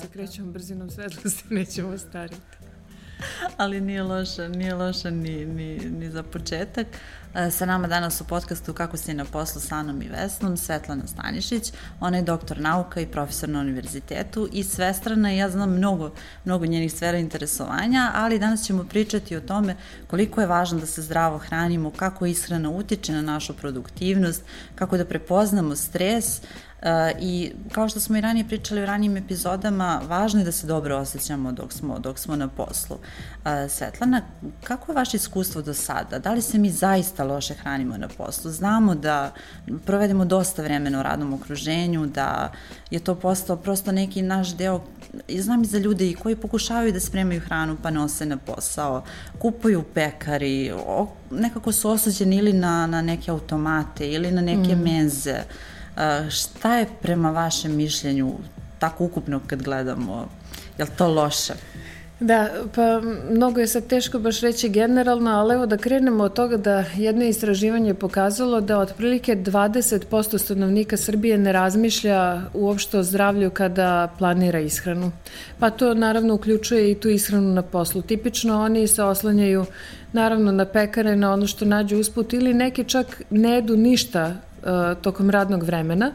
se krećemo brzinom svetlosti, nećemo stariti. ali nije loša, nije loša ni, ni, ni za početak. E, sa nama danas u podcastu Kako si na poslu sa Anom i Vesnom, Svetlana Stanišić. Ona je doktor nauka i profesor na univerzitetu i svestrana i ja znam mnogo, mnogo njenih sfera interesovanja, ali danas ćemo pričati o tome koliko je važno da se zdravo hranimo, kako ishrana utiče na našu produktivnost, kako da prepoznamo stres, I kao što smo i ranije pričali u ranijim epizodama, važno je da se dobro osjećamo dok smo, dok smo na poslu. Svetlana, kako je vaše iskustvo do sada? Da li se mi zaista loše hranimo na poslu? Znamo da provedemo dosta vremena u radnom okruženju, da je to postao prosto neki naš deo i znam i za ljude i koji pokušavaju da spremaju hranu pa nose na posao, kupuju pekari, nekako su osuđeni ili na, na neke automate ili na neke mm. menze. Šta je prema vašem mišljenju tako ukupno kad gledamo? Je li to loše? Da, pa mnogo je sad teško baš reći generalno, ali evo da krenemo od toga da jedno istraživanje pokazalo da otprilike 20% stanovnika Srbije ne razmišlja uopšte o zdravlju kada planira ishranu. Pa to naravno uključuje i tu ishranu na poslu. Tipično oni se oslanjaju naravno na pekare, na ono što nađu usput ili neki čak ne jedu ništa tokom radnog vremena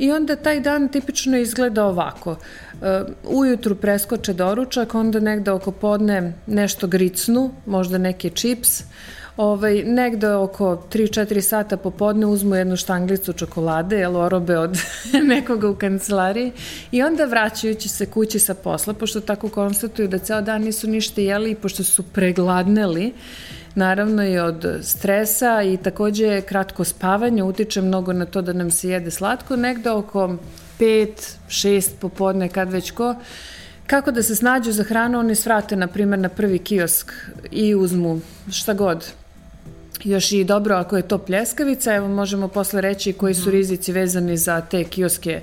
i onda taj dan tipično izgleda ovako. Uh, ujutru preskoče doručak, onda negde oko podne nešto gricnu, možda neke čips, ovaj, negde oko 3-4 sata popodne uzmu jednu štanglicu čokolade, jel, orobe od nekoga u kancelariji i onda vraćajući se kući sa posla, pošto tako konstatuju da ceo dan nisu ništa jeli i pošto su pregladneli, naravno i od stresa i takođe kratko spavanje utiče mnogo na to da nam se jede slatko, negde oko 5, 6 popodne kad već ko, kako da se snađu za hranu, oni svrate, na primjer, na prvi kiosk i uzmu šta god, još i dobro ako je to pljeskavica, evo možemo posle reći koji su mhm. rizici vezani za te kioske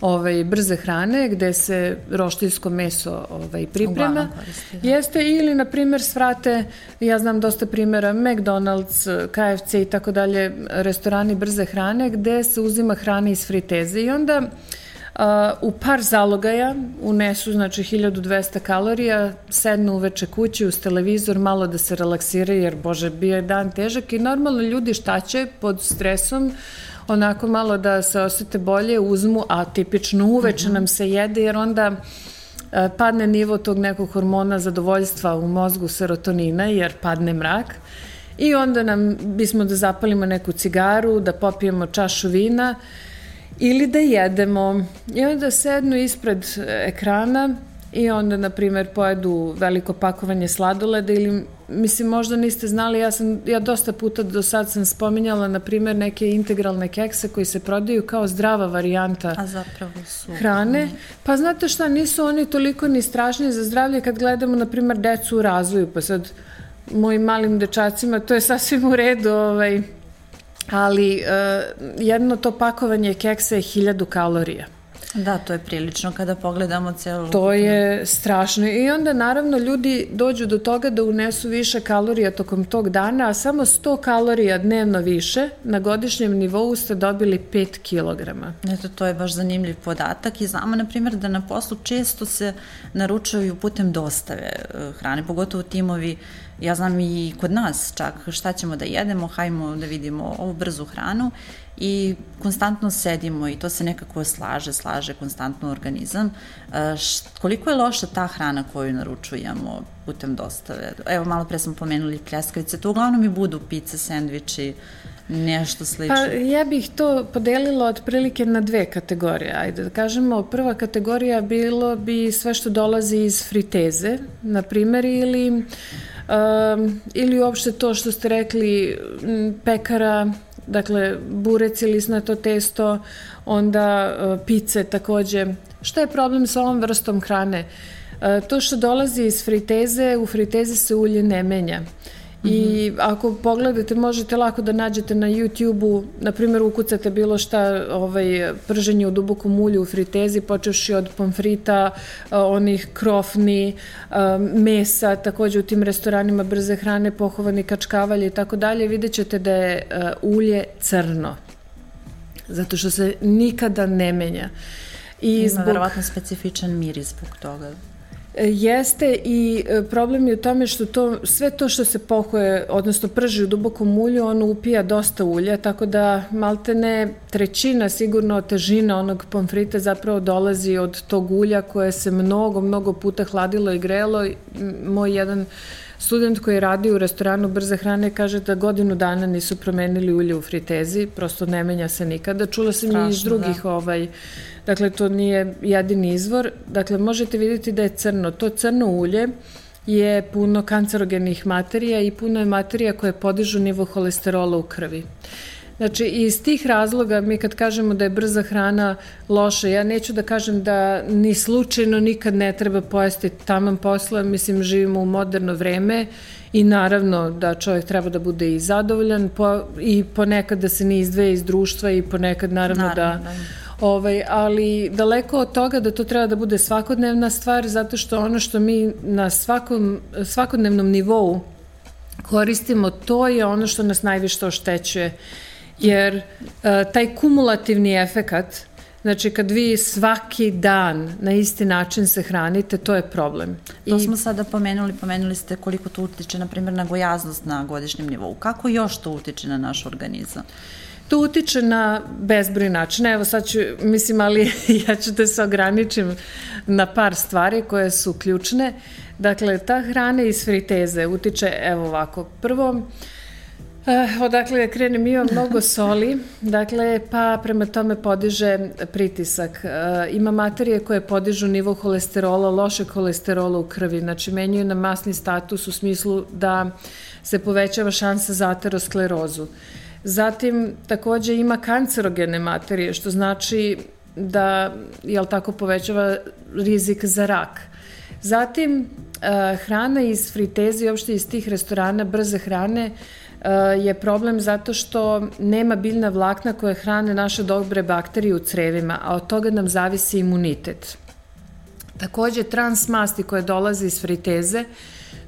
ovaj, brze hrane gde se roštiljsko meso ovaj, priprema. Koristi, da. Jeste ili, na primjer, svrate, ja znam dosta primjera, McDonald's, KFC i tako dalje, restorani brze hrane gde se uzima hrana iz friteze i onda Uh, u par zalogaja unesu znači 1200 kalorija, sednu uveče kući uz televizor, malo da se relaksiraju jer bože bio je dan težak i normalno ljudi šta će pod stresom onako malo da se osete bolje, uzmu, a tipično uveče mm -hmm. nam se jede jer onda uh, padne nivo tog nekog hormona zadovoljstva u mozgu serotonina jer padne mrak i onda nam bismo da zapalimo neku cigaru, da popijemo čašu vina ili da jedemo i onda sednu ispred ekrana i onda, na primer, pojedu veliko pakovanje sladoleda ili, mislim, možda niste znali, ja sam, ja dosta puta do sad sam spominjala, na primer, neke integralne kekse koji se prodaju kao zdrava varijanta A zapravo su. hrane. Pa znate šta, nisu oni toliko ni strašni za zdravlje kad gledamo, na primer, decu u razvoju, pa sad mojim malim dečacima, to je sasvim u redu, ovaj, ali uh, jedno to pakovanje keksa je hiljadu kalorija. Da, to je prilično kada pogledamo celu... To je strašno i onda naravno ljudi dođu do toga da unesu više kalorija tokom tog dana, a samo 100 kalorija dnevno više na godišnjem nivou ste dobili 5 kilograma. Eto, to je baš zanimljiv podatak i znamo, na primjer, da na poslu često se naručuju putem dostave eh, hrane, pogotovo timovi uh, Ja znam i kod nas čak šta ćemo da jedemo, hajmo da vidimo ovu brzu hranu i konstantno sedimo i to se nekako slaže, slaže konstantno organizam. E, koliko je loša ta hrana koju naručujemo putem dostave? Evo, malo pre smo pomenuli pljeskavice, to uglavnom i budu pice, sendviči, nešto slično? Pa ja bih to podelila otprilike na dve kategorije. Ajde da kažemo, prva kategorija bilo bi sve što dolazi iz friteze, na primer, ili um, ili uopšte to što ste rekli pekara, dakle burec ili snato testo, onda uh, pice takođe. Šta je problem sa ovom vrstom hrane? Uh, to što dolazi iz friteze, u fritezi se ulje ne menja. I ako pogledate, možete lako da nađete na YouTube-u, na primjer ukucate bilo šta ovaj, prženje u dubokom ulju u fritezi, počeši od pomfrita, onih krofni, mesa, takođe u tim restoranima brze hrane, pohovani kačkavalje i tako dalje, vidjet ćete da je ulje crno. zato što se nikada ne menja. I Ima zbog... verovatno specifičan miris zbog toga. Jeste i e, problem je u tome što to, sve to što se pohoje, odnosno prži u dubokom ulju, ono upija dosta ulja, tako da malte ne trećina sigurno težina onog pomfrita zapravo dolazi od tog ulja koje se mnogo, mnogo puta hladilo i grelo. Moj jedan student koji radi u restoranu brze hrane kaže da godinu dana nisu promenili ulje u fritezi, prosto ne menja se nikada. Čula sam Strašno, i iz drugih da. ovaj, Dakle, to nije jedini izvor. Dakle, možete vidjeti da je crno. To crno ulje je puno kancerogenih materija i puno je materija koje podižu nivo holesterola u krvi. Znači, iz tih razloga mi kad kažemo da je brza hrana loša, ja neću da kažem da ni slučajno nikad ne treba pojesti taman posla, mislim, živimo u moderno vreme i naravno da čovjek treba da bude i zadovoljan po, i ponekad da se ne izdveje iz društva i ponekad naravno, naravno da, da Ovaj, ali daleko od toga da to treba da bude svakodnevna stvar, zato što ono što mi na svakom, svakodnevnom nivou koristimo, to je ono što nas najviše oštećuje. Jer uh, taj kumulativni efekat, Znači, kad vi svaki dan na isti način se hranite, to je problem. To I... smo sada pomenuli, pomenuli ste koliko to utiče, na primjer, na gojaznost na godišnjem nivou. Kako još to utiče na naš organizam? Uh, To utiče na bezbroj načina. Evo sad ću, mislim, ali ja ću da se ograničim na par stvari koje su ključne. Dakle, ta hrana iz friteze utiče, evo ovako, prvo, Eh, odakle da krenem, ima mnogo soli, dakle, pa prema tome podiže pritisak. Eh, ima materije koje podižu nivo holesterola, loše holesterola u krvi, znači menjuju na masni status u smislu da se povećava šansa za aterosklerozu. Zatim, takođe ima kancerogene materije, što znači da, jel tako, povećava rizik za rak. Zatim, eh, hrana iz friteze i uopšte iz tih restorana brze hrane eh, je problem zato što nema biljna vlakna koje hrane naše dobre bakterije u crevima, a od toga nam zavisi imunitet. Takođe, transmasti koje dolaze iz friteze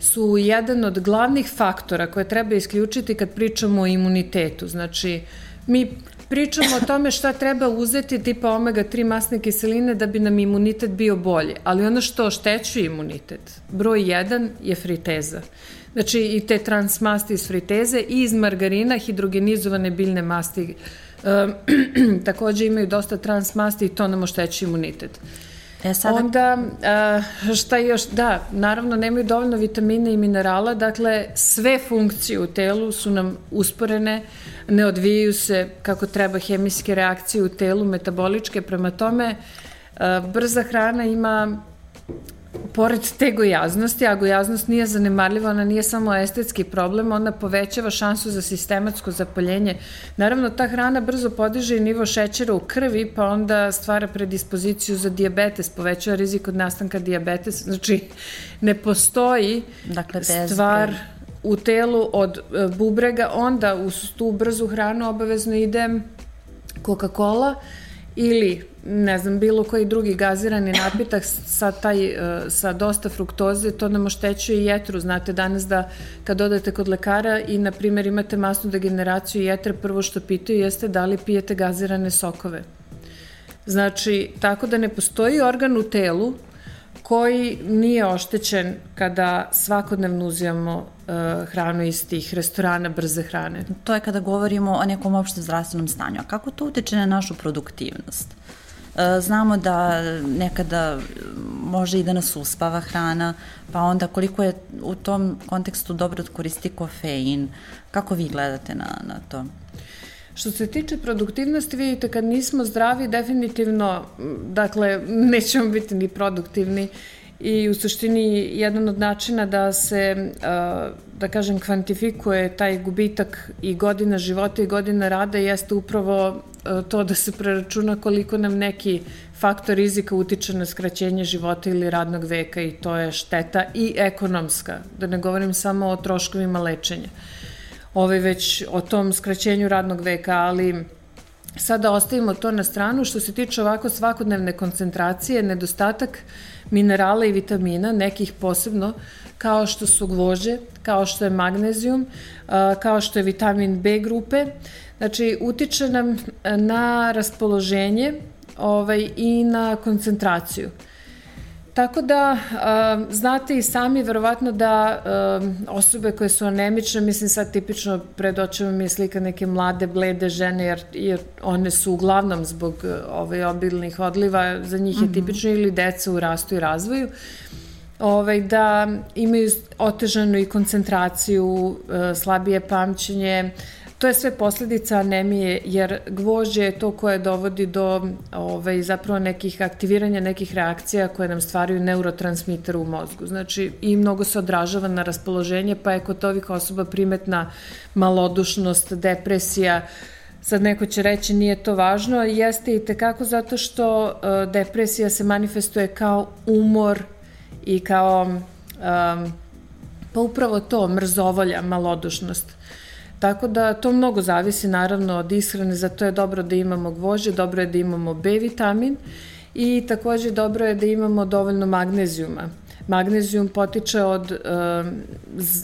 su jedan od glavnih faktora koje treba isključiti kad pričamo o imunitetu. Znači, mi pričamo o tome šta treba uzeti tipa omega-3 masne kiseline da bi nam imunitet bio bolji, ali ono što oštećuje imunitet, broj 1 je friteza. Znači i te transmasti iz friteze i iz margarina, hidrogenizovane biljne masti. Um, takođe imaju dosta transmasti i to nam oštećuje imunitet. E, sada... Onda, a, šta još, da, naravno nemaju dovoljno vitamina i minerala, dakle sve funkcije u telu su nam usporene, ne odvijaju se kako treba hemijske reakcije u telu, metaboličke, prema tome a, brza hrana ima pored te gojaznosti, a gojaznost nije zanemarljiva, ona nije samo estetski problem, ona povećava šansu za sistematsko zapaljenje. Naravno, ta hrana brzo podiže i nivo šećera u krvi, pa onda stvara predispoziciju za diabetes, povećava rizik od nastanka diabetesa. Znači, ne postoji dakle, stvar u telu od e, bubrega, onda uz tu brzu hranu obavezno ide Coca-Cola, ili ne znam, bilo koji drugi gazirani napitak sa, taj, e, sa dosta fruktoze, to nam oštećuje jetru. Znate danas da kad odete kod lekara i, na primjer, imate masnu degeneraciju jetre, prvo što pitaju jeste da li pijete gazirane sokove. Znači, tako da ne postoji organ u telu koji nije oštećen kada svakodnevno uzimamo uh, hranu iz tih restorana brze hrane. To je kada govorimo o nekom opštem zdravstvenom stanju. A kako to utiče na našu produktivnost? Uh, znamo da nekada može i da nas uspava hrana, pa onda koliko je u tom kontekstu dobro koristi kofein. Kako vi gledate na, na to? Što se tiče produktivnosti, vidite, kad nismo zdravi, definitivno, dakle, nećemo biti ni produktivni. I u suštini jedan od načina da se, da kažem, kvantifikuje taj gubitak i godina života i godina rada jeste upravo to da se preračuna koliko nam neki faktor rizika utiče na skraćenje života ili radnog veka i to je šteta i ekonomska, da ne govorim samo o troškovima lečenja ovaj, već o tom skraćenju radnog veka, ali sada ostavimo to na stranu. Što se tiče ovako svakodnevne koncentracije, nedostatak minerala i vitamina, nekih posebno, kao što su gvožđe, kao što je magnezijum, kao što je vitamin B grupe, Znači, utiče nam na raspoloženje ovaj, i na koncentraciju. Tako da, um, znate i sami verovatno da um, osobe koje su anemične, mislim sad tipično pred očima mi je slika neke mlade, blede žene, jer, jer one su uglavnom zbog uh, ovaj, obilnih odliva, za njih je -hmm. tipično ili deca u rastu i razvoju, ovaj, da imaju otežanu i koncentraciju, uh, slabije pamćenje, To je sve posledica anemije, jer gvožđe je to koje dovodi do ovaj, zapravo nekih aktiviranja nekih reakcija koje nam stvaraju neurotransmiter u mozgu. Znači, i mnogo se odražava na raspoloženje, pa je kod ovih osoba primetna malodušnost, depresija, Sad neko će reći nije to važno, jeste i tekako zato što uh, depresija se manifestuje kao umor i kao um, pa upravo to, mrzovolja, malodušnost. Tako da to mnogo zavisi naravno od ishrane, zato je dobro da imamo gvožđe, dobro je da imamo B vitamin i takođe dobro je da imamo dovoljno magnezijuma. Magnezijum potiče od uh,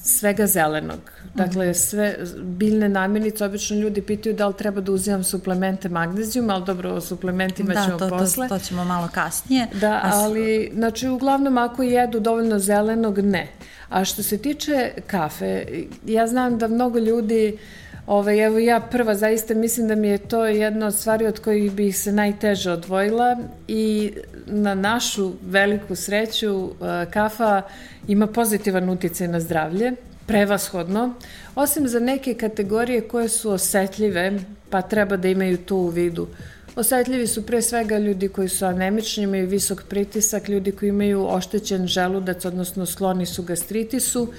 svega zelenog. Dakle, mhm. sve biljne namirnice, obično ljudi pitaju da li treba da uzimam suplemente magnezijuma, ali dobro, o suplementima da, ćemo to, posle. Da, to, to ćemo malo kasnije. Da, ali, znači, uglavnom, ako jedu dovoljno zelenog, ne. A što se tiče kafe, ja znam da mnogo ljudi Ove, evo ja prva zaista mislim da mi je to jedna od stvari od kojih bih se najteže odvojila i na našu veliku sreću e, kafa ima pozitivan uticaj na zdravlje, prevashodno, osim za neke kategorije koje su osetljive, pa treba da imaju to u vidu. Osetljivi su pre svega ljudi koji su anemični, imaju visok pritisak, ljudi koji imaju oštećen želudac, odnosno skloni su gastritisu,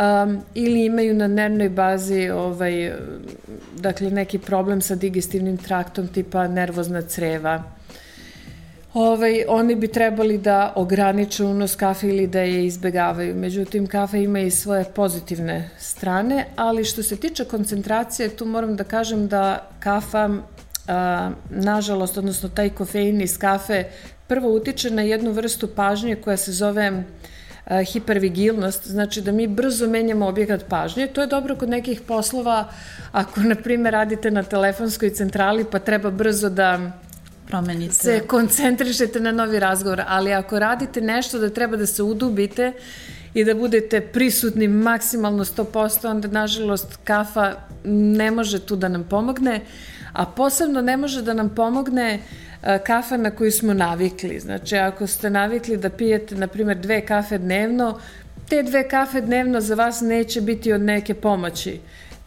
um, ili imaju na nervnoj bazi ovaj, dakle, neki problem sa digestivnim traktom tipa nervozna creva. Ovaj, oni bi trebali da ograniče unos kafe ili da je izbegavaju. Međutim, kafa ima i svoje pozitivne strane, ali što se tiče koncentracije, tu moram da kažem da kafa a, nažalost, odnosno taj kofein iz kafe prvo utiče na jednu vrstu pažnje koja se zove a, hipervigilnost, znači da mi brzo menjamo objekat pažnje. To je dobro kod nekih poslova, ako, na primjer, radite na telefonskoj centrali, pa treba brzo da promenite. se koncentrišete na novi razgovor, ali ako radite nešto da treba da se udubite i da budete prisutni maksimalno 100%, onda nažalost kafa ne može tu da nam pomogne a posebno ne može da nam pomogne e, kafa na koju smo navikli. Znači, ako ste navikli da pijete, na primjer, dve kafe dnevno, te dve kafe dnevno za vas neće biti od neke pomoći.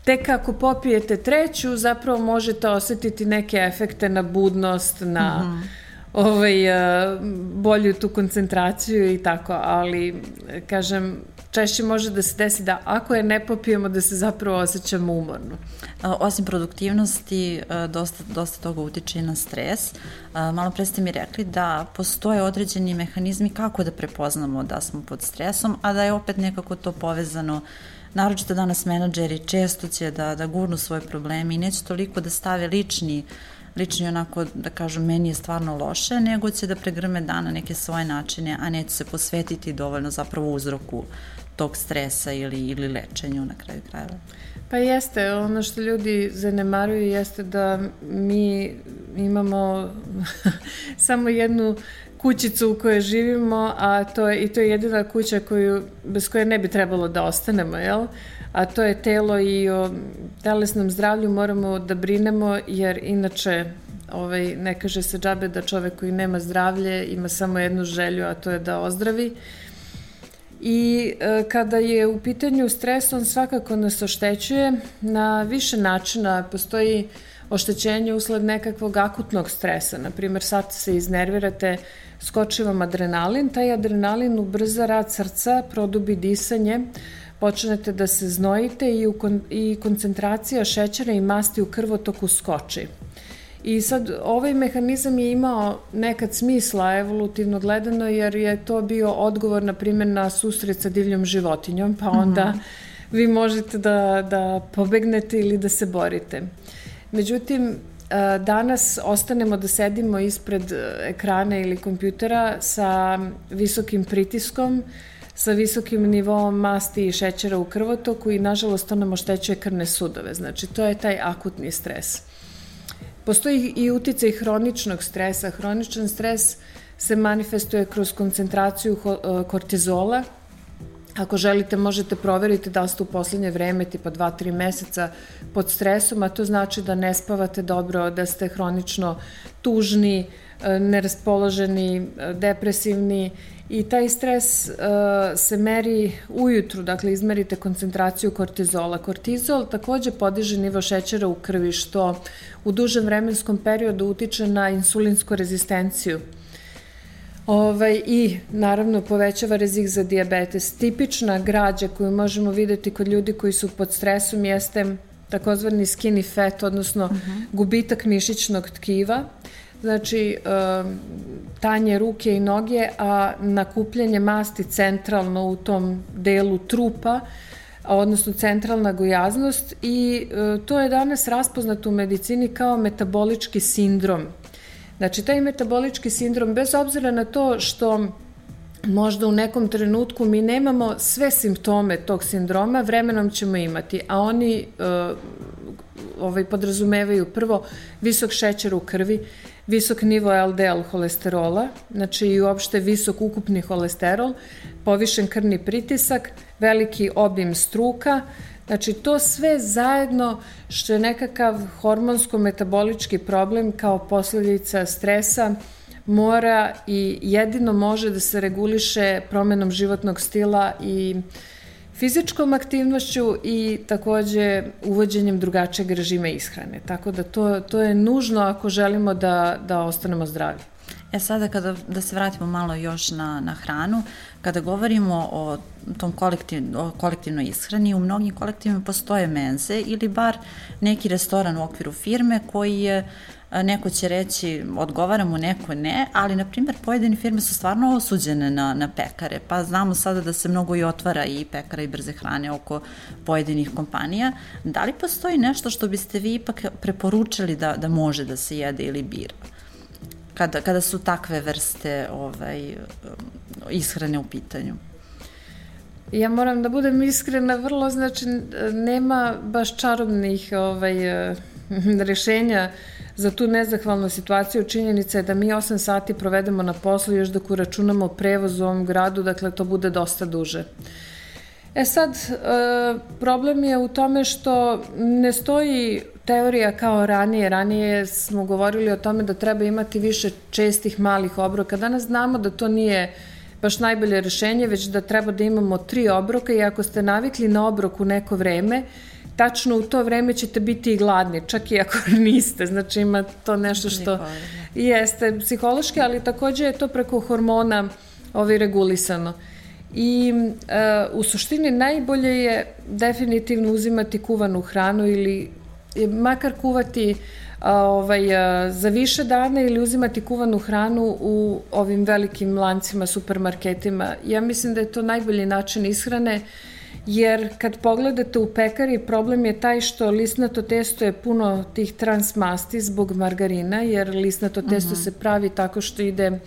Tek ako popijete treću, zapravo možete osetiti neke efekte na budnost, na mm -hmm. ovaj, e, bolju tu koncentraciju i tako, ali, kažem, češće može da se desi da ako je ne popijemo da se zapravo osjećamo umorno. Osim produktivnosti, dosta, dosta toga utiče i na stres. Malo pre ste mi rekli da postoje određeni mehanizmi kako da prepoznamo da smo pod stresom, a da je opet nekako to povezano naročito danas menadžeri često će da, da gurnu svoje probleme i neće toliko da stave lični lični onako, da kažu, meni je stvarno loše, nego će da pregrme dana neke svoje načine, a neće se posvetiti dovoljno zapravo uzroku tog stresa ili, ili lečenju na kraju krajeva. Pa jeste, ono što ljudi zanemaruju jeste da mi imamo samo jednu kućicu u kojoj živimo, a to je, i to je jedina kuća koju, bez koje ne bi trebalo da ostanemo, jel? A to je telo i o telesnom zdravlju moramo da brinemo, jer inače ovaj, ne kaže se džabe da čovek koji nema zdravlje ima samo jednu želju, a to je da ozdravi. Uh, I e, kada je u pitanju stres, on svakako nas oštećuje na više načina. Postoji oštećenje usled nekakvog akutnog stresa. Naprimer, sad se iznervirate, skoči vam adrenalin, taj adrenalin ubrza rad srca, produbi disanje, počnete da se znojite i, u kon, i koncentracija šećera i masti u krvotoku skoči. I sad ovaj mehanizam je imao nekad smisla evolutivno gledano jer je to bio odgovor na primjer na susret sa divljom životinjom pa onda mm -hmm. vi možete da, da pobegnete ili da se borite. Međutim, e, danas ostanemo da sedimo ispred ekrana ili kompjutera sa visokim pritiskom, sa visokim nivoom masti i šećera u krvotoku i nažalost to nam oštećuje krvne sudove. Znači to je taj akutni stres. Postoji i uticaj hroničnog stresa. Hroničan stres se manifestuje kroz koncentraciju e, kortizola. Ako želite, možete proveriti da ste u poslednje vreme, tipa 2-3 meseca, pod stresom, a to znači da ne spavate dobro, da ste hronično tužni, e, neraspoloženi, e, depresivni i taj stres se meri ujutru, dakle izmerite koncentraciju kortizola. Kortizol takođe podiže nivo šećera u krvi, što u dužem vremenskom periodu utiče na insulinsku rezistenciju. Ovaj, I naravno povećava rizik za diabetes. Tipična građa koju možemo videti kod ljudi koji su pod stresom jeste takozvani skinny fat, odnosno uh mhm. -huh. gubitak mišićnog tkiva. Znači, tanje ruke i noge, a nakupljanje masti centralno u tom delu trupa, odnosno centralna gojaznost i e, to je danas raspoznato u medicini kao metabolički sindrom. Znači, taj metabolički sindrom, bez obzira na to što možda u nekom trenutku mi nemamo sve simptome tog sindroma, vremenom ćemo imati, a oni uh, ovaj, podrazumevaju prvo visok šećer u krvi, visok nivo LDL holesterola, znači i uopšte visok ukupni holesterol, povišen krvni pritisak, veliki obim struka, Znači, to sve zajedno što je nekakav hormonsko-metabolički problem kao posledica stresa mora i jedino može da se reguliše promenom životnog stila i fizičkom aktivnošću i takođe uvođenjem drugačijeg režima ishrane. Tako da to, to je nužno ako želimo da, da ostanemo zdravi. E sada kada da se vratimo malo još na, na hranu, kada govorimo o tom kolektiv, o kolektivnoj ishrani, u mnogim kolektivima postoje menze ili bar neki restoran u okviru firme koji je uh, neko će reći odgovara mu, neko ne, ali na primjer pojedine firme su stvarno osuđene na, na pekare, pa znamo sada da se mnogo i otvara i pekara i brze hrane oko pojedinih kompanija. Da li postoji nešto što biste vi ipak preporučili da, da može da se jede ili bira? Kada, kada su takve vrste ovaj, ishrane u pitanju? Ja moram da budem iskrena, vrlo znači nema baš čarobnih ovaj, rešenja za tu nezahvalnu situaciju činjenica je da mi 8 sati provedemo na poslu još dok uračunamo prevoz u ovom gradu, dakle to bude dosta duže. E sad, e, problem je u tome što ne stoji teorija kao ranije. Ranije smo govorili o tome da treba imati više čestih malih obroka. Danas znamo da to nije baš najbolje rešenje, već da treba da imamo tri obroka i ako ste navikli na obrok u neko vreme, tačno u to vreme ćete biti i gladni, čak i ako niste. Znači ima to nešto što jeste psihološki, ali takođe je to preko hormona ovaj, regulisano. I e, u suštini najbolje je definitivno uzimati kuvanu hranu ili makar kuvati a, ovaj, a, za više dana ili uzimati kuvanu hranu u ovim velikim lancima, supermarketima. Ja mislim da je to najbolji način ishrane jer kad pogledate u pekari problem je taj što lisnato testo je puno tih transmasti zbog margarina, jer lisnato testo uh mhm. -huh. se pravi tako što ide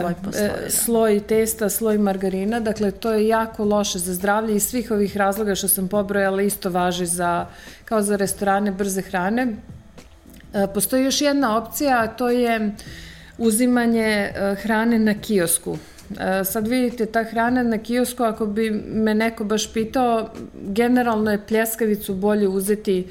sloj, po sloj, da. sloj testa, sloj margarina, dakle to je jako loše za zdravlje i svih ovih razloga što sam pobrojala isto važi za, kao za restorane brze hrane. Uh, postoji još jedna opcija, a to je uzimanje uh, hrane na kiosku. E, sad vidite, ta hrana na kiosku, ako bi me neko baš pitao, generalno je pljeskavicu bolje uzeti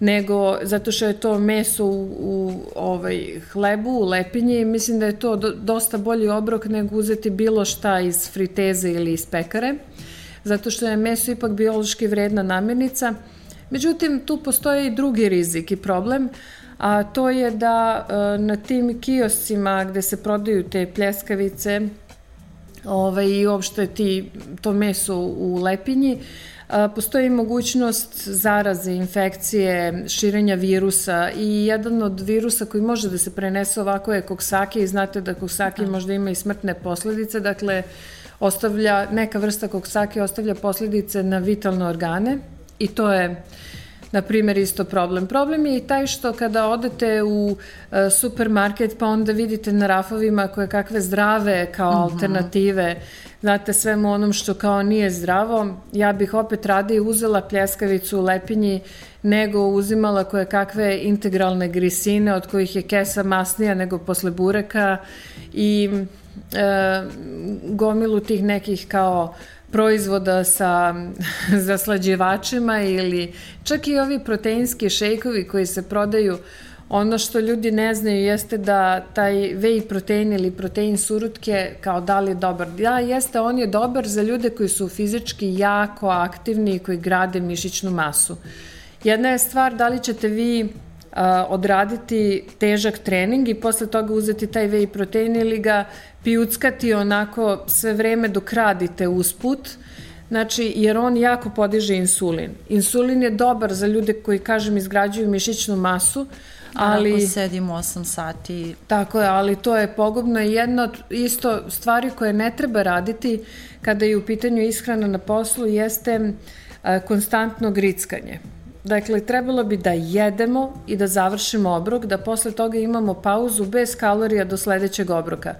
nego zato što je to meso u, u ovaj hlebu, u lepinji, mislim da je to do, dosta bolji obrok nego uzeti bilo šta iz friteze ili iz pekare, zato što je meso ipak biološki vredna namirnica. Međutim, tu postoji i drugi rizik i problem, a to je da e, na tim kioscima gde se prodaju te pljeskavice, ovaj, i uopšte ti, to meso u lepinji, postoji mogućnost zaraze, infekcije, širenja virusa i jedan od virusa koji može da se prenese ovako je koksaki i znate da koksaki da. možda ima i smrtne posledice, dakle ostavlja, neka vrsta koksaki ostavlja posledice na vitalne organe i to je na primjer, isto problem. Problem je i taj što kada odete u e, supermarket pa onda vidite na rafovima koje kakve zdrave kao mm -hmm. alternative, znate, svemu onom što kao nije zdravo, ja bih opet radije uzela pljeskavicu u lepinji nego uzimala koje kakve integralne grisine od kojih je kesa masnija nego posle bureka i e, gomilu tih nekih kao proizvoda sa zaslađivačima ili čak i ovi proteinski šejkovi koji se prodaju Ono što ljudi ne znaju jeste da taj whey protein ili protein surutke kao da li je dobar. Da, jeste, on je dobar za ljude koji su fizički jako aktivni i koji grade mišićnu masu. Jedna je stvar da li ćete vi odraditi težak trening i posle toga uzeti taj whey protein ili ga piuckati onako sve vreme dok radite usput, Znači, jer on jako podiže insulin. Insulin je dobar za ljude koji, kažem, izgrađuju mišićnu masu, ali... Ako sedimo 8 sati... Tako je, ali to je pogubno i jedna od isto stvari koje ne treba raditi kada je u pitanju ishrana na poslu jeste konstantno grickanje. Dakle, trebalo bi da jedemo i da završimo obrok, da posle toga imamo pauzu bez kalorija do sledećeg obroka.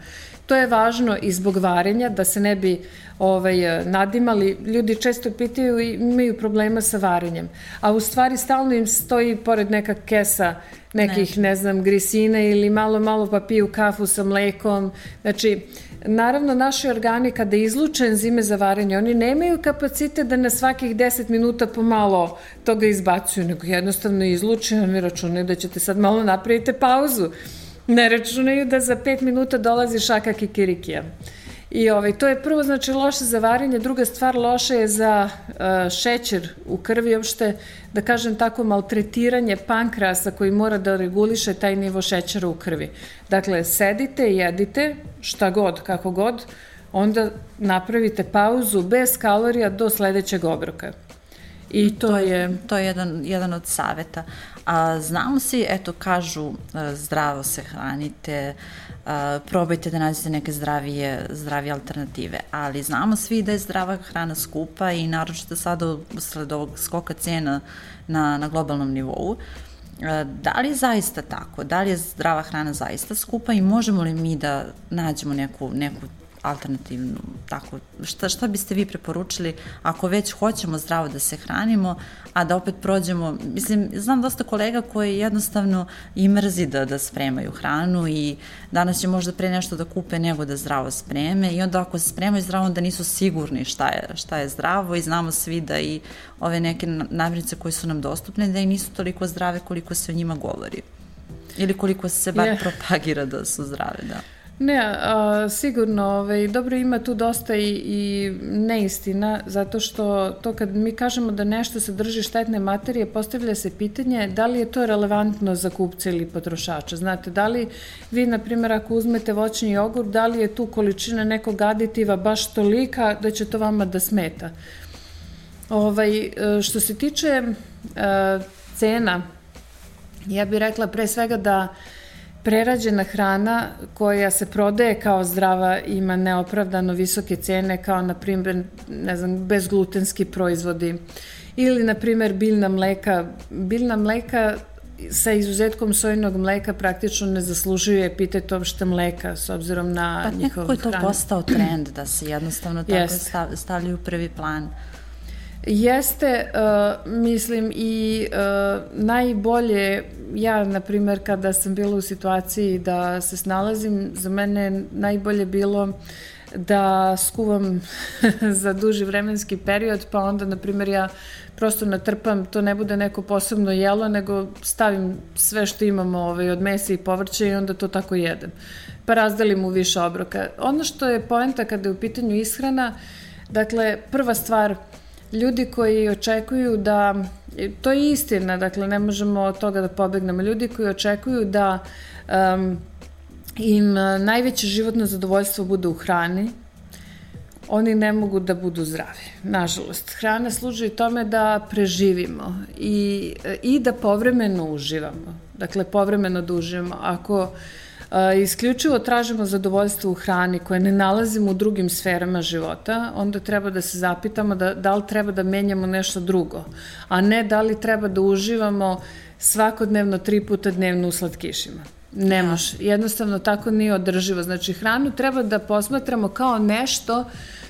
To je važno i zbog varenja, da se ne bi ovaj, nadimali. Ljudi često pitaju i imaju problema sa varenjem. A u stvari stalno im stoji pored neka kesa nekih, ne, ne znam, grisina ili malo, malo pa piju kafu sa mlekom. Znači, Naravno, naši organi kada izluče enzime za varenje, oni nemaju kapacitet da na svakih 10 minuta pomalo toga izbacuju, nego jednostavno izluče, oni računaju da ćete sad malo napravite pauzu. Ne računaju da za 5 minuta dolazi šaka kikirikija. I ovaj, to je prvo znači loše za varenje, druga stvar loše je za uh, šećer u krvi, uopšte da kažem tako maltretiranje pankrasa koji mora da reguliše taj nivo šećera u krvi. Dakle, sedite, jedite, šta god, kako god, onda napravite pauzu bez kalorija do sledećeg obroka. I to, to je... To je jedan, jedan od saveta. A znamo si, eto, kažu e, zdravo se hranite, a, probajte da nađete neke zdravije, zdravije alternative, ali znamo svi da je zdrava hrana skupa i naročito sada usled ovog skoka cena na, na globalnom nivou. Da li je zaista tako? Da li je zdrava hrana zaista skupa i možemo li mi da nađemo neku, neku alternativnu, tako, šta, šta biste vi preporučili ako već hoćemo zdravo da se hranimo, a da opet prođemo, mislim, znam dosta kolega koji jednostavno i mrzi da, da spremaju hranu i danas će možda pre nešto da kupe nego da zdravo spreme i onda ako se spremaju zdravo onda nisu sigurni šta je, šta je zdravo i znamo svi da i ove neke namirnice koje su nam dostupne da i nisu toliko zdrave koliko se o njima govori ili koliko se bar yeah. propagira da su zdrave, da. Ne, a, sigurno, ovaj, dobro ima tu dosta i, i neistina, zato što to kad mi kažemo da nešto sadrži štetne materije, postavlja se pitanje da li je to relevantno za kupca ili potrošača. Znate, da li vi, na primjer, ako uzmete voćni jogurt, da li je tu količina nekog aditiva baš tolika da će to vama da smeta? Ovaj, e, što se tiče a, e, cena, ja bih rekla pre svega da prerađena hrana koja se prodaje kao zdrava ima neopravdano visoke cene kao na primjer ne znam bezglutenski proizvodi ili na primjer biljna mleka biljna mleka sa izuzetkom sojinog mleka praktično ne zaslužuje epitet uopšte mleka s obzirom na pa njihov hranu. Pa nekako je to postao trend da se jednostavno tako stav, stavljaju u prvi plan. Jeste, uh, mislim, i uh, najbolje, ja, na primer, kada sam bila u situaciji da se snalazim, za mene najbolje bilo da skuvam za duži vremenski period, pa onda, na primjer, ja prosto natrpam, to ne bude neko posebno jelo, nego stavim sve što imamo ovaj, od mesa i povrća i onda to tako jedem. Pa razdelim u više obroka. Ono što je poenta kada je u pitanju ishrana, dakle, prva stvar – ljudi koji očekuju da, to je istina, dakle ne možemo od toga da pobegnemo, ljudi koji očekuju da um, im najveće životno zadovoljstvo bude u hrani, oni ne mogu da budu zdravi, nažalost. Hrana služi tome da preživimo i, i da povremeno uživamo. Dakle, povremeno da uživamo. Ako uh, isključivo tražimo zadovoljstvo u hrani koje ne nalazimo u drugim sferama života, onda treba da se zapitamo da, da li treba da menjamo nešto drugo, a ne da li treba da uživamo svakodnevno tri puta dnevno u slatkišima. Ne da. može. Jednostavno tako nije održivo. Znači hranu treba da posmatramo kao nešto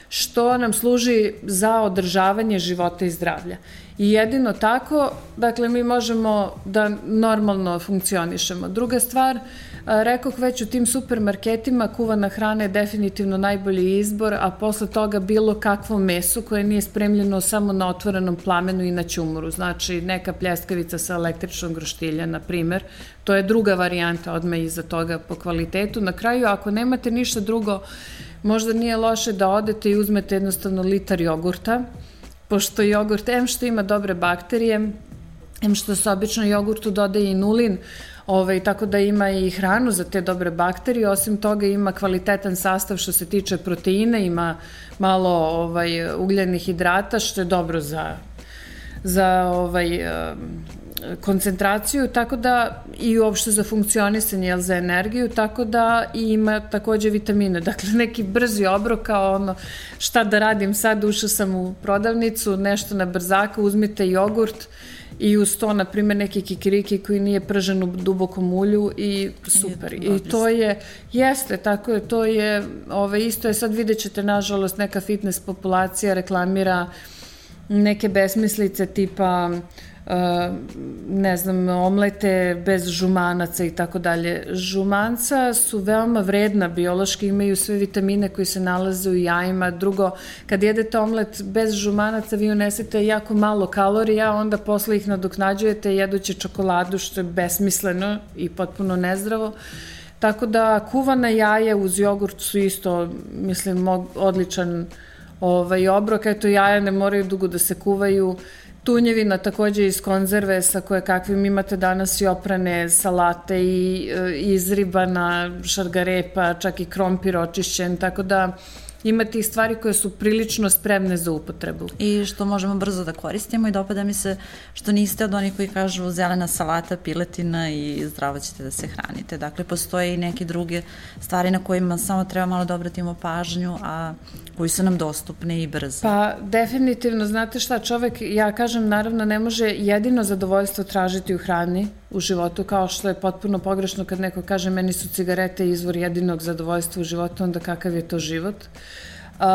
što nam služi za održavanje života i zdravlja. I jedino tako, dakle, mi možemo da normalno funkcionišemo. Druga stvar, rekoh već u tim supermarketima kuvana hrana je definitivno najbolji izbor, a posle toga bilo kakvo meso koje nije spremljeno samo na otvorenom plamenu i na ćumuru. Znači, neka pljeskavica sa električnog groštilja, na primer, to je druga varijanta odme iza toga po kvalitetu. Na kraju, ako nemate ništa drugo, možda nije loše da odete i uzmete jednostavno litar jogurta, pošto jogurt, em što ima dobre bakterije, em što se obično jogurtu dodaje i ovaj, tako da ima i hranu za te dobre bakterije, osim toga ima kvalitetan sastav što se tiče proteina, ima malo ovaj, ugljenih hidrata, što je dobro za, za ovaj, koncentraciju, tako da i uopšte za funkcionisanje, jel, za energiju, tako da i ima takođe vitamine. Dakle, neki brzi obrok kao ono šta da radim sad, ušao sam u prodavnicu, nešto na brzaka, uzmite jogurt i uz to, na primjer, neki kikiriki koji nije pržen u dubokom ulju i super. I to je, jeste, tako je, to je, ove, isto je, sad vidjet ćete, nažalost, neka fitness populacija reklamira neke besmislice tipa ne znam, omlete bez žumanaca i tako dalje. Žumanca su veoma vredna biološki, imaju sve vitamine koji se nalaze u jajima. Drugo, kad jedete omlet bez žumanaca, vi unesete jako malo kalorija, onda posle ih nadoknađujete jedući čokoladu, što je besmisleno i potpuno nezdravo. Tako da kuvana jaja uz jogurt su isto, mislim, odličan ovaj, obrok. Eto, jaja ne moraju dugo da se kuvaju. Uh, tunjevina takođe iz konzerve sa koje kakvim imate danas i oprane salate i, i izribana šargarepa, čak i krompir očišćen, tako da ima tih stvari koje su prilično spremne za upotrebu. I što možemo brzo da koristimo i dopada mi se što niste od onih koji kažu zelena salata, piletina i zdravo ćete da se hranite. Dakle, postoje i neke druge stvari na kojima samo treba malo da obratimo pažnju, a koji su nam dostupne i brze. Pa, definitivno, znate šta, čovek, ja kažem, naravno, ne može jedino zadovoljstvo tražiti u hrani, u životu, kao što je potpuno pogrešno kad neko kaže meni su cigarete izvor jedinog zadovoljstva u životu, onda kakav je to život. Uh,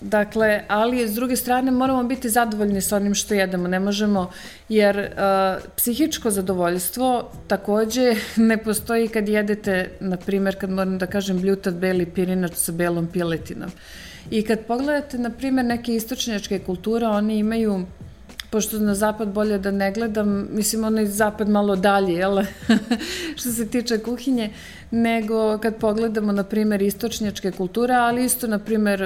dakle, ali s druge strane moramo biti zadovoljni sa onim što jedemo, ne možemo, jer uh, psihičko zadovoljstvo takođe ne postoji kad jedete, na primer, kad moram da kažem bljutat beli pirinač sa belom piletinom. I kad pogledate, na primer, neke istočnjačke kulture, oni imaju pošto na zapad bolje da ne gledam, mislim onaj zapad malo dalje, jel, što se tiče kuhinje, nego kad pogledamo, na primer, istočnjačke kulture, ali isto, na primer,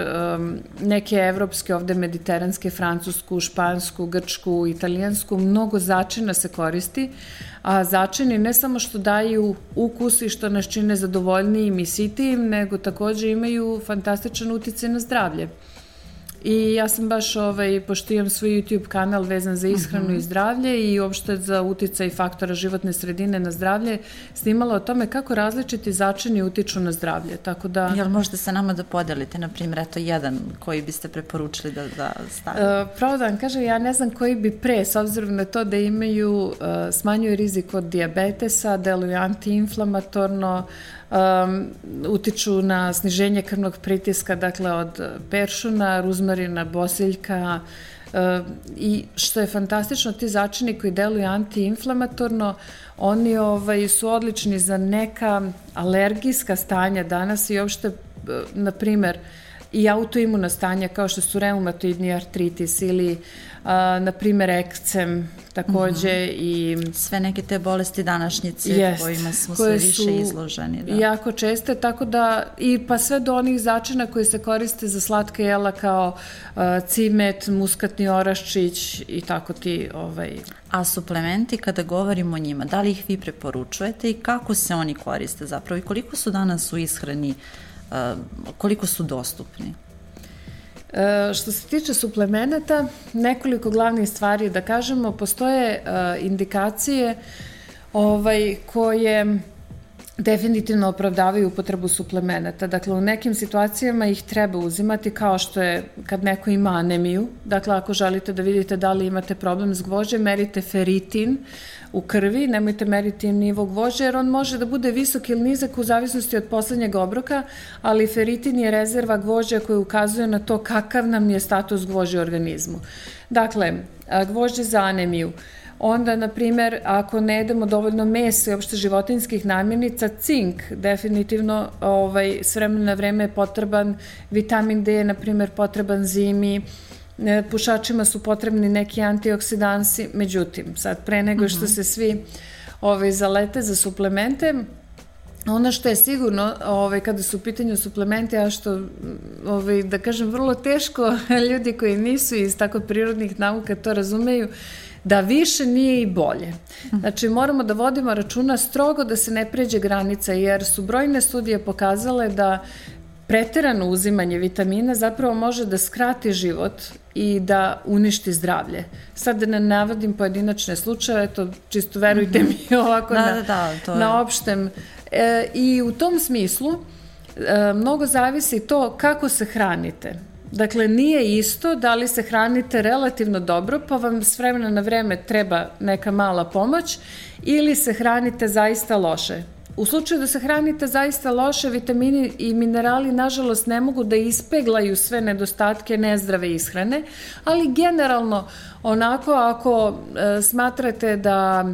neke evropske, ovde mediteranske, francusku, špansku, grčku, italijansku, mnogo začina se koristi, a začini ne samo što daju ukus i što nas čine zadovoljnijim i sitijim, nego takođe imaju fantastičan uticaj na zdravlje. I ja sam baš, ovaj, pošto imam svoj YouTube kanal vezan za ishranu uh -huh. i zdravlje i uopšte za uticaj faktora životne sredine na zdravlje, snimala o tome kako različiti začini utiču na zdravlje. Tako da... Jel možete sa nama da podelite, na primjer, eto jedan koji biste preporučili da, da stavite? Uh, pravo da vam kažem, ja ne znam koji bi pre, s obzirom na to da imaju, uh, smanjuju rizik od diabetesa, deluju antiinflamatorno, uh, um, utiču na sniženje krvnog pritiska, dakle od peršuna, ruzmarina, bosiljka, uh, i što je fantastično, ti začini koji deluju antiinflamatorno, oni ovaj, su odlični za neka alergijska stanja danas i uopšte, uh, na primer, i autoimuna stanja kao što su reumatoidni artritis ili a, na primer ekcem takođe mm -hmm. i sve neke te bolesti današnjice jest, kojima smo sve više izloženi da. jako česte tako da i pa sve do onih začina koji se koriste za slatka jela kao a, cimet, muskatni oraščić i tako ti ovaj A suplementi, kada govorimo o njima, da li ih vi preporučujete i kako se oni koriste zapravo i koliko su danas u ishrani uh, koliko su dostupni? E, što se tiče suplemenata, nekoliko glavnih stvari da kažemo, postoje e, indikacije ovaj, koje definitivno opravdavaju upotrebu suplemenata. Dakle, u nekim situacijama ih treba uzimati kao što je kad neko ima anemiju. Dakle, ako želite da vidite da li imate problem s gvožđem, merite feritin u krvi, nemojte meriti nivo gvožđa jer on može da bude visok ili nizak u zavisnosti od poslednjeg obroka, ali feritin je rezerva gvožđa koja ukazuje na to kakav nam je status gvožđa u organizmu. Dakle, gvožđe za anemiju – onda, na primer, ako ne jedemo dovoljno mesa i opšte životinskih namirnica, cink definitivno ovaj, s vremena na vreme je potreban, vitamin D je, na primer, potreban zimi, pušačima su potrebni neki antioksidansi, međutim, sad pre nego što mhm. se svi ovaj, zalete za suplemente, Ono što je sigurno, ovaj, kada su u pitanju suplemente, a što, ovaj, da kažem, vrlo teško ljudi koji nisu iz tako prirodnih nauka to razumeju, da više nije i bolje. Znači moramo da vodimo računa strogo da se ne pređe granica jer su brojne studije pokazale da preterano uzimanje vitamina zapravo može da skrati život i da uništi zdravlje. Sad da ne navodim pojedinačne slučaje, to čisto verujte mm -hmm. mi ovako da, na, da, da, to je... na opštem. E, I u tom smislu e, mnogo zavisi to kako se hranite. Dakle, nije isto da li se hranite relativno dobro, pa vam s vremena na vreme treba neka mala pomoć, ili se hranite zaista loše. U slučaju da se hranite zaista loše, vitamini i minerali nažalost ne mogu da ispeglaju sve nedostatke nezdrave ishrane, ali generalno onako ako e, smatrate da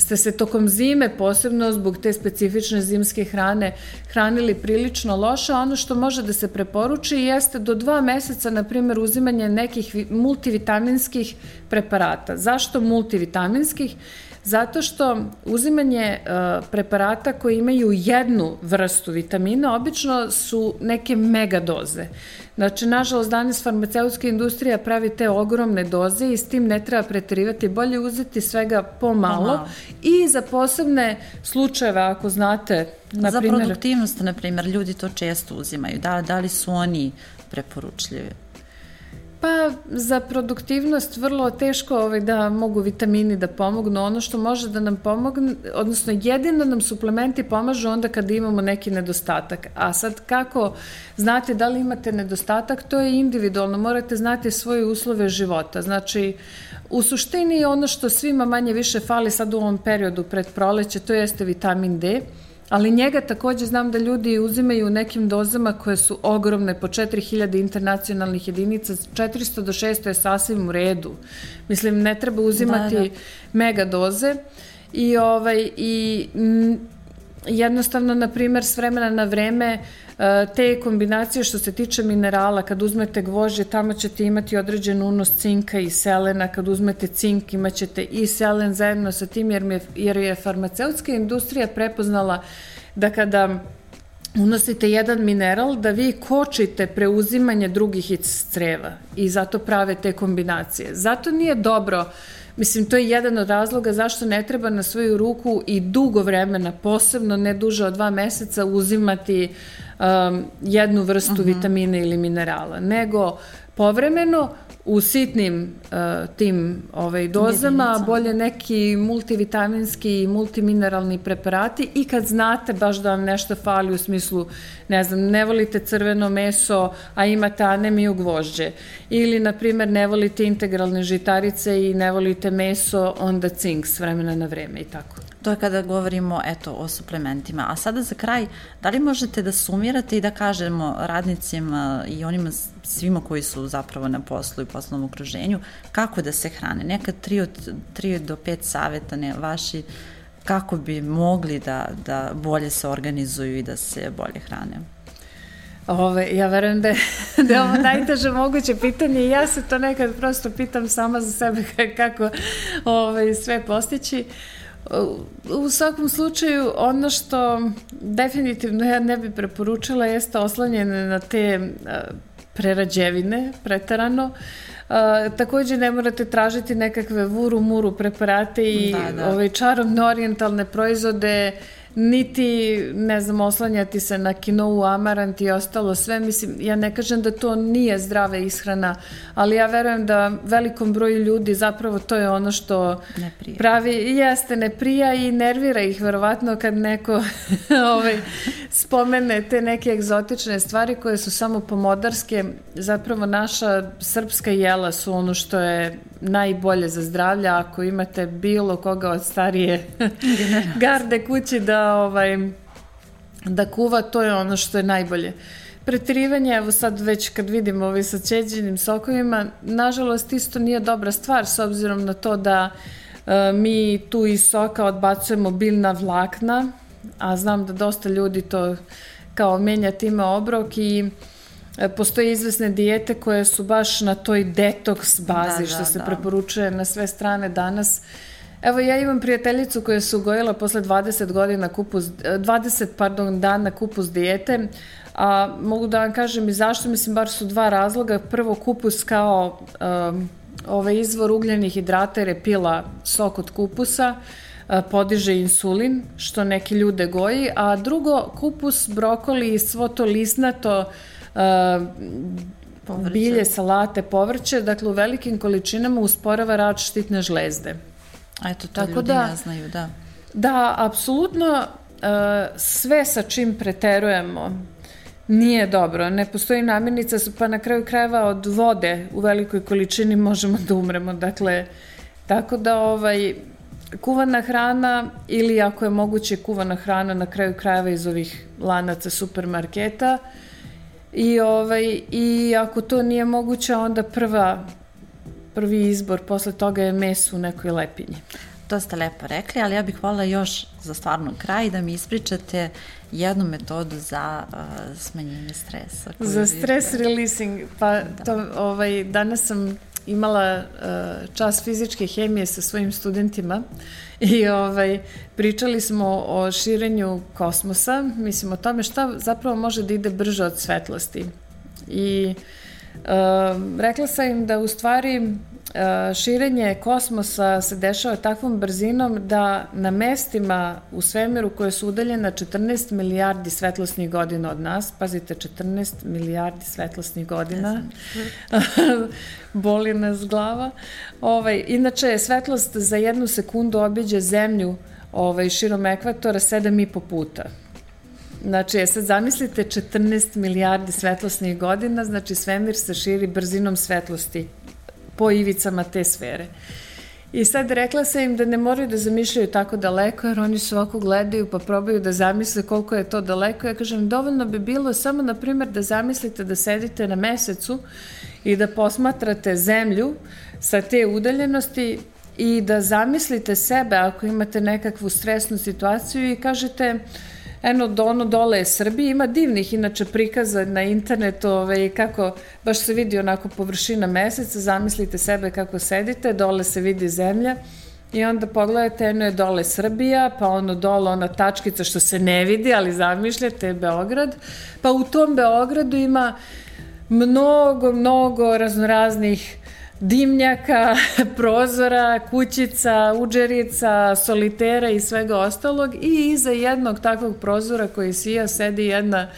ste se tokom zime, posebno zbog te specifične zimske hrane, hranili prilično loše, ono što može da se preporuči jeste do dva meseca, na primjer, uzimanje nekih multivitaminskih preparata. Zašto multivitaminskih? Zato što uzimanje uh, preparata koji imaju jednu vrstu vitamina obično su neke mega doze. Znači, nažalost, danas farmaceutska industrija pravi te ogromne doze i s tim ne treba preterivati. Bolje uzeti svega pomalo, pomalo. i za posebne slučajeve, ako znate, na Za primjer... produktivnost, na primjer, ljudi to često uzimaju. Da, da li su oni preporučljivi? Pa za produktivnost vrlo teško ovaj, da mogu vitamini da pomognu. Ono što može da nam pomogne, odnosno jedino nam suplementi pomažu onda kada imamo neki nedostatak. A sad kako znate da li imate nedostatak, to je individualno. Morate znati svoje uslove života. Znači, u suštini ono što svima manje više fali sad u ovom periodu pred proleće, to jeste vitamin D ali njega takođe znam da ljudi uzimaju u nekim dozama koje su ogromne, po 4000 internacionalnih jedinica, 400 do 600 je sasvim u redu. Mislim, ne treba uzimati da, da. mega doze i, ovaj, i m, jednostavno, na primer, s vremena na vreme e, te kombinacije što se tiče minerala, kad uzmete gvožđe, tamo ćete imati određen unos cinka i selena, kad uzmete cink imaćete i selen zajedno sa tim, jer, je, jer je farmaceutska industrija prepoznala da kada unosite jedan mineral, da vi kočite preuzimanje drugih iz creva i zato prave te kombinacije. Zato nije dobro uh, Mislim, to je jedan od razloga zašto ne treba na svoju ruku i dugo vremena, posebno ne duže od dva meseca, uzimati um, jednu vrstu uh mhm. -huh. vitamina ili minerala, nego povremeno u sitnim uh, tim ovaj, dozama, Jedinica. bolje neki multivitaminski i multimineralni preparati i kad znate baš da vam nešto fali u smislu, ne znam, ne volite crveno meso, a imate anemiju gvožđe. Ili, na primer, ne volite integralne žitarice i ne volite meso, onda cink s vremena na vreme i tako. To je kada govorimo eto, o suplementima. A sada za kraj, da li možete da sumirate i da kažemo radnicima i onima svima koji su zapravo na poslu i poslovnom okruženju, kako da se hrane? Neka tri, od, tri do pet saveta ne, vaši kako bi mogli da, da bolje se organizuju i da se bolje hrane? Ove, ja verujem da je, da je ovo najteže moguće pitanje i ja se to nekad prosto pitam sama za sebe kako ove, sve postići. U svakom slučaju, ono što definitivno ja ne bi preporučila jeste oslanjene na te prerađevine, pretarano. Uh, takođe ne morate tražiti nekakve vuru-muru preparate i da, da. ovaj, čarovne orientalne proizvode niti, ne znam, oslanjati se na kinovu amarant i ostalo sve. Mislim, ja ne kažem da to nije zdrava ishrana, ali ja verujem da velikom broju ljudi zapravo to je ono što pravi, jeste, ne prija i nervira ih verovatno kad neko ovaj, spomene te neke egzotične stvari koje su samo pomodarske. Zapravo naša srpska jela su ono što je najbolje za zdravlje ako imate bilo koga od starije garde kući da ovaj, da kuva, to je ono što je najbolje. Pretirivanje, evo sad već kad vidim ovaj sa čeđenim sokovima, nažalost isto nije dobra stvar s obzirom na to da e, mi tu iz soka odbacujemo biljna vlakna, a znam da dosta ljudi to kao menja time obrok i postoje izvesne dijete koje su baš na toj detoks bazi da, što da, se da. preporučuje na sve strane danas. Evo ja imam prijateljicu koja se ugojila posle 20 godina kupus, 20 pardon, dana kupus dijete, a mogu da vam kažem i zašto, mislim bar su dva razloga. Prvo kupus kao um, ovaj izvor ugljenih hidrata jer je pila sok od kupusa, podiže insulin, što neki ljude goji, a drugo, kupus, brokoli i svo to lisnato uh, bilje, salate, povrće, dakle u velikim količinama usporava rad štitne žlezde. Eto, to Tako ljudi da, ne znaju, da. Da, apsolutno uh, sve sa čim preterujemo nije dobro. Ne postoji namirnica, pa na kraju krajeva od vode u velikoj količini možemo da umremo. Dakle, tako da ovaj, kuvana hrana ili ako je moguće kuvana hrana na kraju krajeva iz ovih lanaca supermarketa i, ovaj, i ako to nije moguće onda prva prvi izbor posle toga je meso u nekoj lepinji. To ste lepo rekli, ali ja bih volila još za stvarno kraj da mi ispričate jednu metodu za uh, smanjenje stresa. Za stres releasing, pa da. to, ovaj, danas sam imala uh, čas fizičke hemije sa svojim studentima i ovaj, pričali smo o širenju kosmosa, mislim o tome šta zapravo može da ide brže od svetlosti. I uh, rekla sam im da u stvari E, širenje kosmosa se dešava takvom brzinom da na mestima u svemiru koje su udaljena 14 milijardi svetlosnih godina od nas, pazite, 14 milijardi svetlosnih godina, boli nas glava. Ovaj, inače, svetlost za jednu sekundu obiđe zemlju ovaj, širom ekvatora 7,5 puta. Znači, je sad zamislite 14 milijardi svetlosnih godina, znači svemir se širi brzinom svetlosti po ivicama te sfere. I sad rekla sam im da ne moraju da zamišljaju tako daleko, jer oni su ovako gledaju pa probaju da zamisle koliko je to daleko. Ja kažem, dovoljno bi bilo samo, na primjer, da zamislite da sedite na mesecu i da posmatrate zemlju sa te udaljenosti i da zamislite sebe ako imate nekakvu stresnu situaciju i kažete, eno ono dole je Srbija, ima divnih inače prikaza na internetu ovaj, kako baš se vidi onako površina meseca, zamislite sebe kako sedite, dole se vidi zemlja i onda pogledajte, eno je dole Srbija, pa ono dole ona tačkica što se ne vidi, ali zamišljate je Beograd, pa u tom Beogradu ima mnogo, mnogo raznoraznih dimnjaka, prozora, kućica, uđerica, solitera i svega ostalog i iza jednog takvog prozora koji sija sedi jedna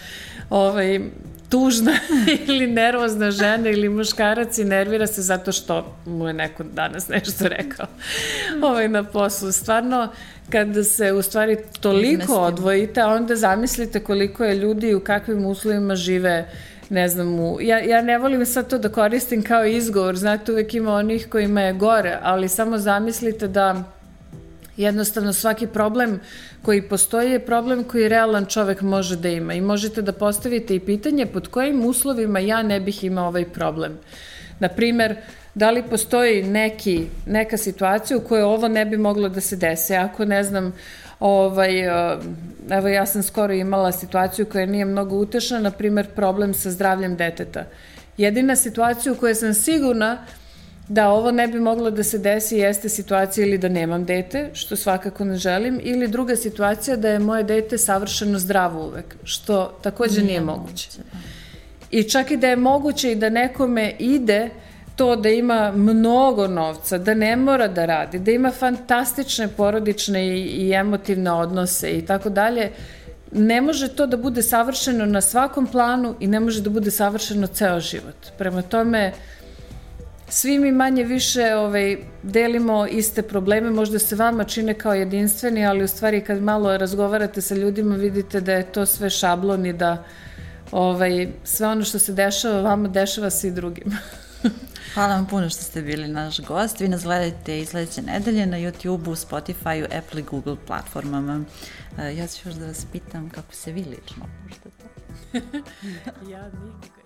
ovaj, tužna ili nervozna žena ili muškarac i nervira se zato što mu je neko danas nešto rekao ovaj, na poslu. Stvarno, kada se u stvari toliko odvojite, onda zamislite koliko je ljudi i u kakvim uslovima žive uh, ne znam, u, ja, ja ne volim sad to da koristim kao izgovor, znate, uvek ima onih kojima je gore, ali samo zamislite da jednostavno svaki problem koji postoji je problem koji realan čovek može da ima i možete da postavite i pitanje pod kojim uslovima ja ne bih imao ovaj problem. Naprimer, da li postoji neki, neka situacija u kojoj ovo ne bi moglo da se dese, ako ne znam, Ovaj, eh, evo ja sam skoro imala situaciju koja nije mnogo utešna, na primer problem sa zdravljem deteta. Jedina situacija u kojoj sam sigurna da ovo ne bi moglo da se desi jeste situacija ili da nemam dete, što svakako ne želim, ili druga situacija da je moje dete savršeno zdravo uvek, što takođe nije, nije moguće. Da. I čak i da je moguće i da nekome ide to da ima mnogo novca, da ne mora da radi, da ima fantastične porodične i, i emotivne odnose i tako dalje, ne može to da bude savršeno na svakom planu i ne može da bude savršeno ceo život. Prema tome, svi mi manje više ovaj, delimo iste probleme, možda se vama čine kao jedinstveni, ali u stvari kad malo razgovarate sa ljudima vidite da je to sve šablon i da ovaj, sve ono što se dešava vama dešava se i drugima. Hvala vam puno što ste bili naš gost. Vi nas gledajte i sledeće nedelje na YouTube-u, Spotify-u, Apple i Google platformama. Uh, ja ću još da vas pitam kako se vi lično opuštate. ja nikako.